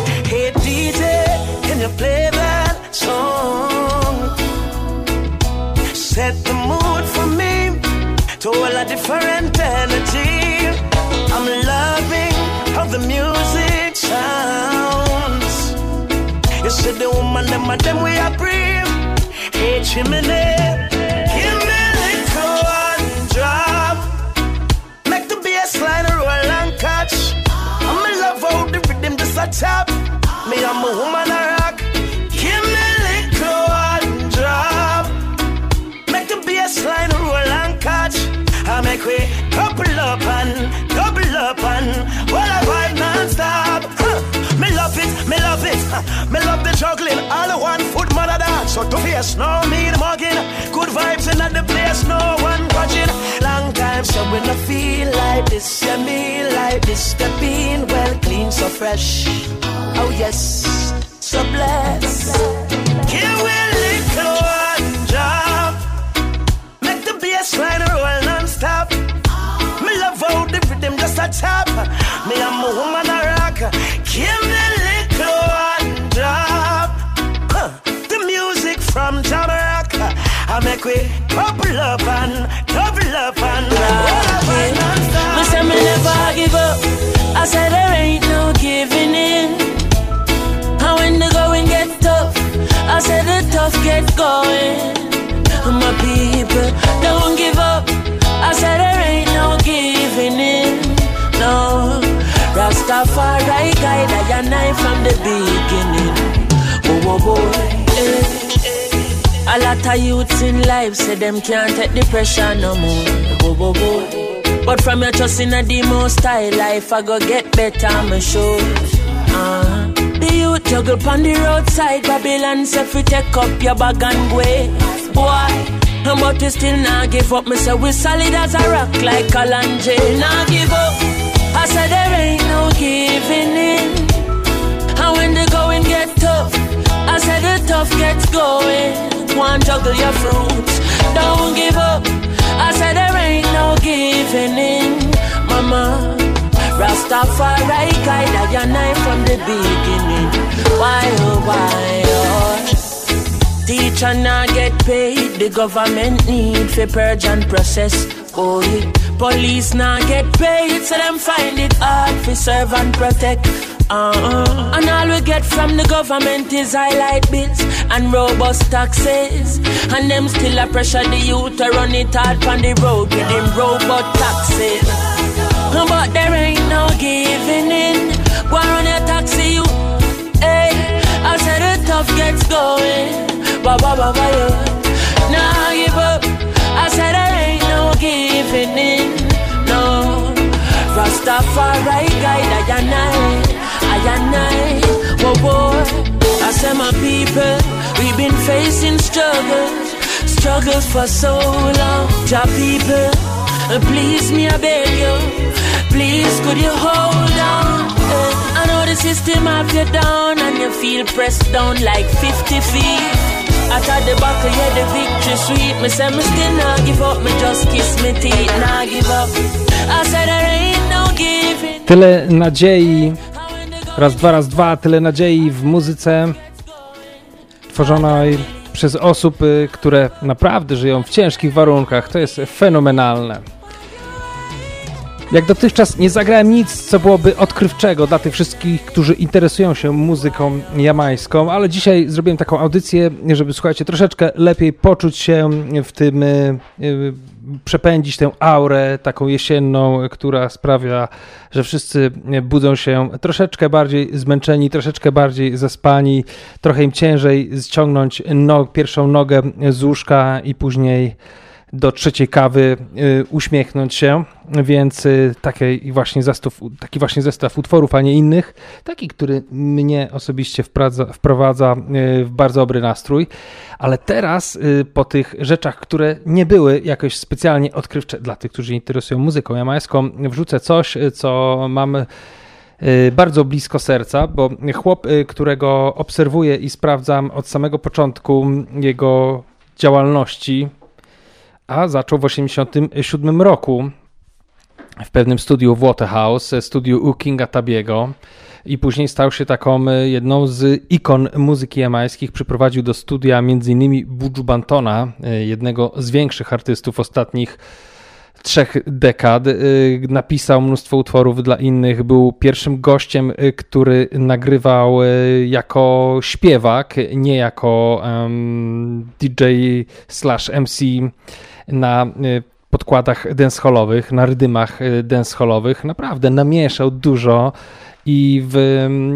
The woman, them we are brave. Hey chimney, give me a little one drop. Make the bass line roll and catch. I'm in love how the rhythm just a tap. Me, I'm a woman a rock. Give me a little one drop. Make the bass line roll and catch. I make we couple up and double up and while Me love the juggling. All the one foot mother dance. So to face, no the mugging. Good vibes in the place, no one watching. Long time, so when I feel like this, yeah, me like this. Stepping well, clean, so fresh. Oh yes, so blessed. Give me little one drop. Make the bass line roll non-stop. Me love how the rhythm just a tap. Me I'm a woman a rock. Give me I make we couple up and double up and roll non-stop. Me say me never give up. I said there ain't no giving in. And when the going get tough, I said the tough get going. My people don't give up. I said there ain't no giving in. No, Rastafari guide I and I from the beginning. Oh, oh boy. A lot of youths in life say them can't take the pressure no more. But from your trust in a demo style life, I go get better, I'm sure. Uh, the youth juggle on the roadside, Babylon say fi take up your bag and go. Boy, but we still not give up. Me say we solid as a rock like Kalanje. Not give up. I said there ain't no giving in. And when the going get tough, I said the tough gets going. One juggle your fruits, don't give up. I said there ain't no giving in, mama. Rastafari guide and I from the beginning. Why oh why oh? Teacher not get paid, the government need for purge and process. Oh. Police not get paid, so them find it hard for serve and protect. Uh-uh. And all we get from the government is highlight bills and robust taxes. And them still a pressure the youth to run it hard on the road with them robot taxes. But there ain't no giving in. Go on your taxi, you. Hey, I said the tough gets going. Ba ba ba ba yeah. Nah, give up. I said there ain't no giving in. No. Rastafari guide I and and night. War, war. I said, my people, we've been facing struggles, struggles for so long. Job people, uh, please me, I beg you. Please, could you hold on? Uh, I know the system have you down and you feel pressed down like 50 feet. I thought the buckle, yeah, the victory sweet. Me say, me still not give up, me just kiss me teeth, not give up. I said, there ain't no giving. Tyle nadziei raz, dwa, raz, dwa, tyle nadziei w muzyce tworzonej przez osób, y, które naprawdę żyją w ciężkich warunkach. To jest fenomenalne. Jak dotychczas nie zagrałem nic, co byłoby odkrywczego dla tych wszystkich, którzy interesują się muzyką jamańską, ale dzisiaj zrobiłem taką audycję, żeby słuchajcie, troszeczkę lepiej poczuć się w tym, y, y, przepędzić tę aurę taką jesienną, która sprawia, że wszyscy budzą się troszeczkę bardziej zmęczeni, troszeczkę bardziej zaspani, trochę im ciężej ściągnąć no, pierwszą nogę z łóżka i później do trzeciej kawy y, uśmiechnąć się, więc y, taki właśnie, zestaw, taki właśnie zestaw utworów, a nie innych, taki, który mnie osobiście wprowadza, wprowadza y, w bardzo dobry nastrój, ale teraz po tych rzeczach, które nie były jakoś specjalnie odkrywcze dla tych, którzy interesują muzyką jamańską, wrzucę coś, co mam bardzo blisko serca, bo chłop, którego obserwuję i sprawdzam od samego początku jego działalności, a zaczął w 1987 roku w pewnym studiu w Waterhouse, studiu u Kinga Tabiego i później stał się taką e, jedną z ikon muzyki jamańskich. Przyprowadził do studia m.in. Buju Bantona, e, jednego z większych artystów ostatnich trzech dekad. E, Napisał mnóstwo utworów dla innych. Był pierwszym gościem, e, który nagrywał e, jako śpiewak, nie jako um, DJ slash MC na e, podkładach dancehallowych, na rydymach e, dancehallowych. Naprawdę namieszał dużo. I, w,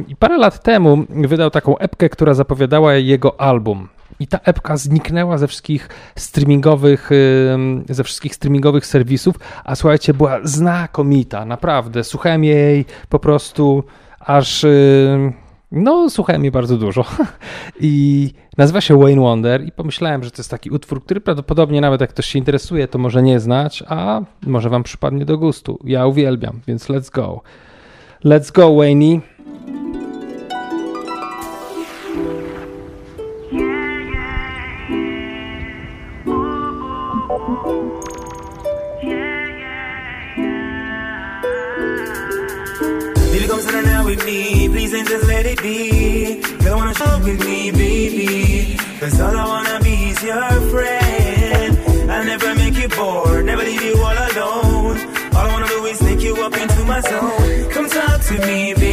I parę lat temu wydał taką epkę, która zapowiadała jego album. I ta epka zniknęła ze wszystkich streamingowych, ym, ze wszystkich streamingowych serwisów, a słuchajcie, była znakomita, naprawdę. Słuchałem jej po prostu aż. No, słuchałem jej bardzo dużo. I nazywa się Wayne Wonder i pomyślałem, że to jest taki utwór, który prawdopodobnie nawet jak ktoś się interesuje, to może nie znać, a może wam przypadnie do gustu. Ja uwielbiam, więc let's go. Let's go, Wayne. With me. Just let it be. Girl, wanna shop with me, baby. Cause all I wanna be is your friend. I'll never make you bored, never leave you all alone. All I wanna do is take you up into my zone. Come talk to me, baby.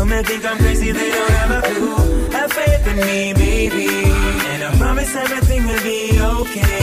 Some may think I'm crazy, they don't have a clue. Have faith in me, baby. And I promise everything will be okay,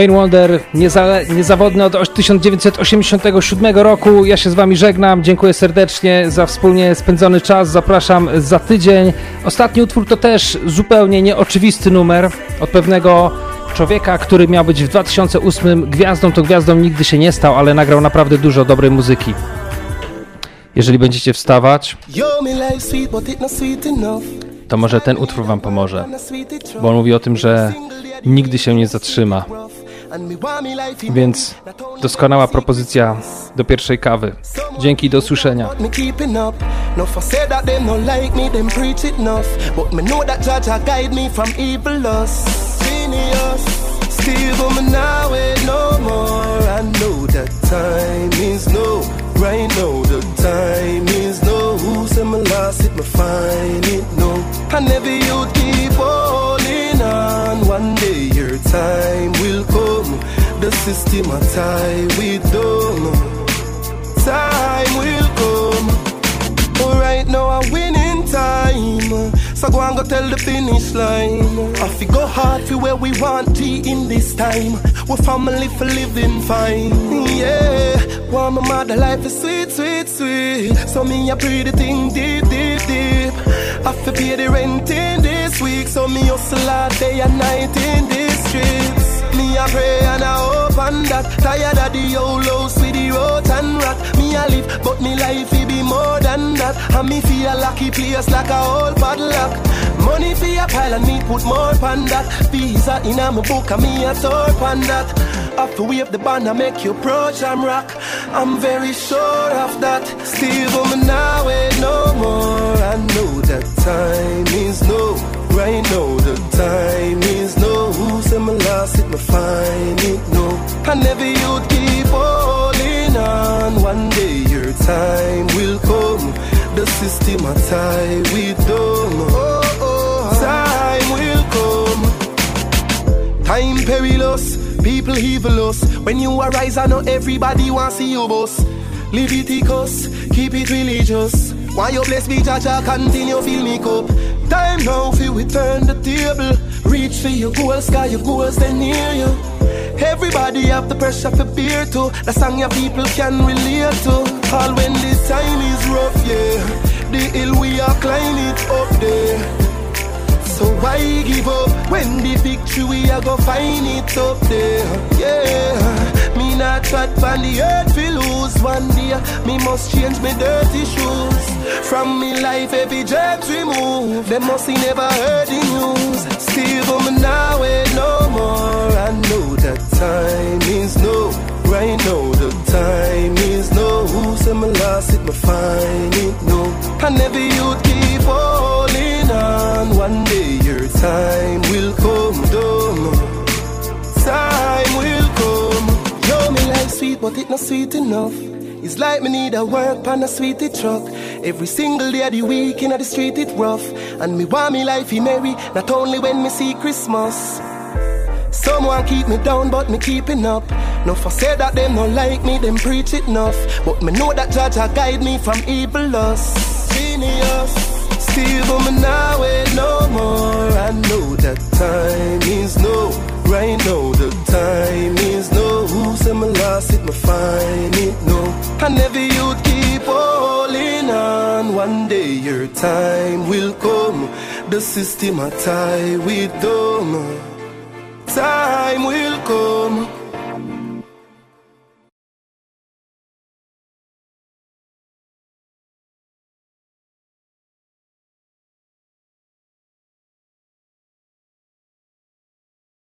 Wayne Wonder, nieza, niezawodny od 1987 roku. Ja się z Wami żegnam. Dziękuję serdecznie za wspólnie spędzony czas. Zapraszam za tydzień. Ostatni utwór to też zupełnie nieoczywisty numer od pewnego człowieka, który miał być w 2008 gwiazdą. To gwiazdą nigdy się nie stał, ale nagrał naprawdę dużo dobrej muzyki. Jeżeli będziecie wstawać, to może ten utwór Wam pomoże, bo on mówi o tym, że nigdy się nie zatrzyma. Więc doskonała propozycja do pierwszej kawy. Dzięki do wait no is no. Right now, the time is no. Who said me lost it, me find it no. I never you'd keep holding on. One day your time. The system a tie with them. Time will come. Alright now I'm winning time. So go and go tell the finish line. I fi go hard for where we want to in this time. We family for living fine. Yeah, want my mother life is sweet, sweet, sweet. So me a pretty thing deep, deep, deep. I fi pay the rent in this week. So me hustle all day and night in this streets. Me a pray and I hope and that. Tired of the old house with the road and rat Me a live but me life it be more than that. And me feel a lucky place like a old padlock. Money for a pile and me put more pan that. Visa in a my book and me a tour pan that. After wave the band I make you approach and rock. I'm very sure of that. Still me now wait no more. I know that time is no Right now. The time is no. Who said me lost it, me find it, no I never you'd keep holding on. One day your time will come. The system a tie with them oh, oh, Time will come. Time perilous, people evilous. When you arise I know everybody want see you boss. Leviticus, keep it religious. Why you bless me, Jaja, continue fill me cup. Time now for we turn the table. Reach for your goals, cause your goals they near you. Everybody have the pressure for beer too. The song your people can relate to. All when this time is rough, yeah. The hill we are climbing it up there. So why give up when the victory we are go find it up there? Yeah, me not trot on the earth we lose one day. Me must change my dirty shoes. From me life every jerk remove. Them must see never heard the news. Still but me now wait no more. I know that time is no. Right now the time is no. Who said me lost it, me find it no. I never you'd keep holding on. One day your time will come, dumb. Time sweet, but it not sweet enough. It's like me need a work pan a sweetie truck. Every single day of the week in the street it rough. And me want me life be merry, not only when me see Christmas. Someone keep me down, but me keeping up. No for say that them no like me, them preach it enough. But me know that Judge a guide me from evil lust. Genius. Still, but me now wait no more. I know that time is no. Right now, the time is no. Who said me lost it, me find it no. I never you'd keep holding on. One day your time will come. The system I tie with them. Time will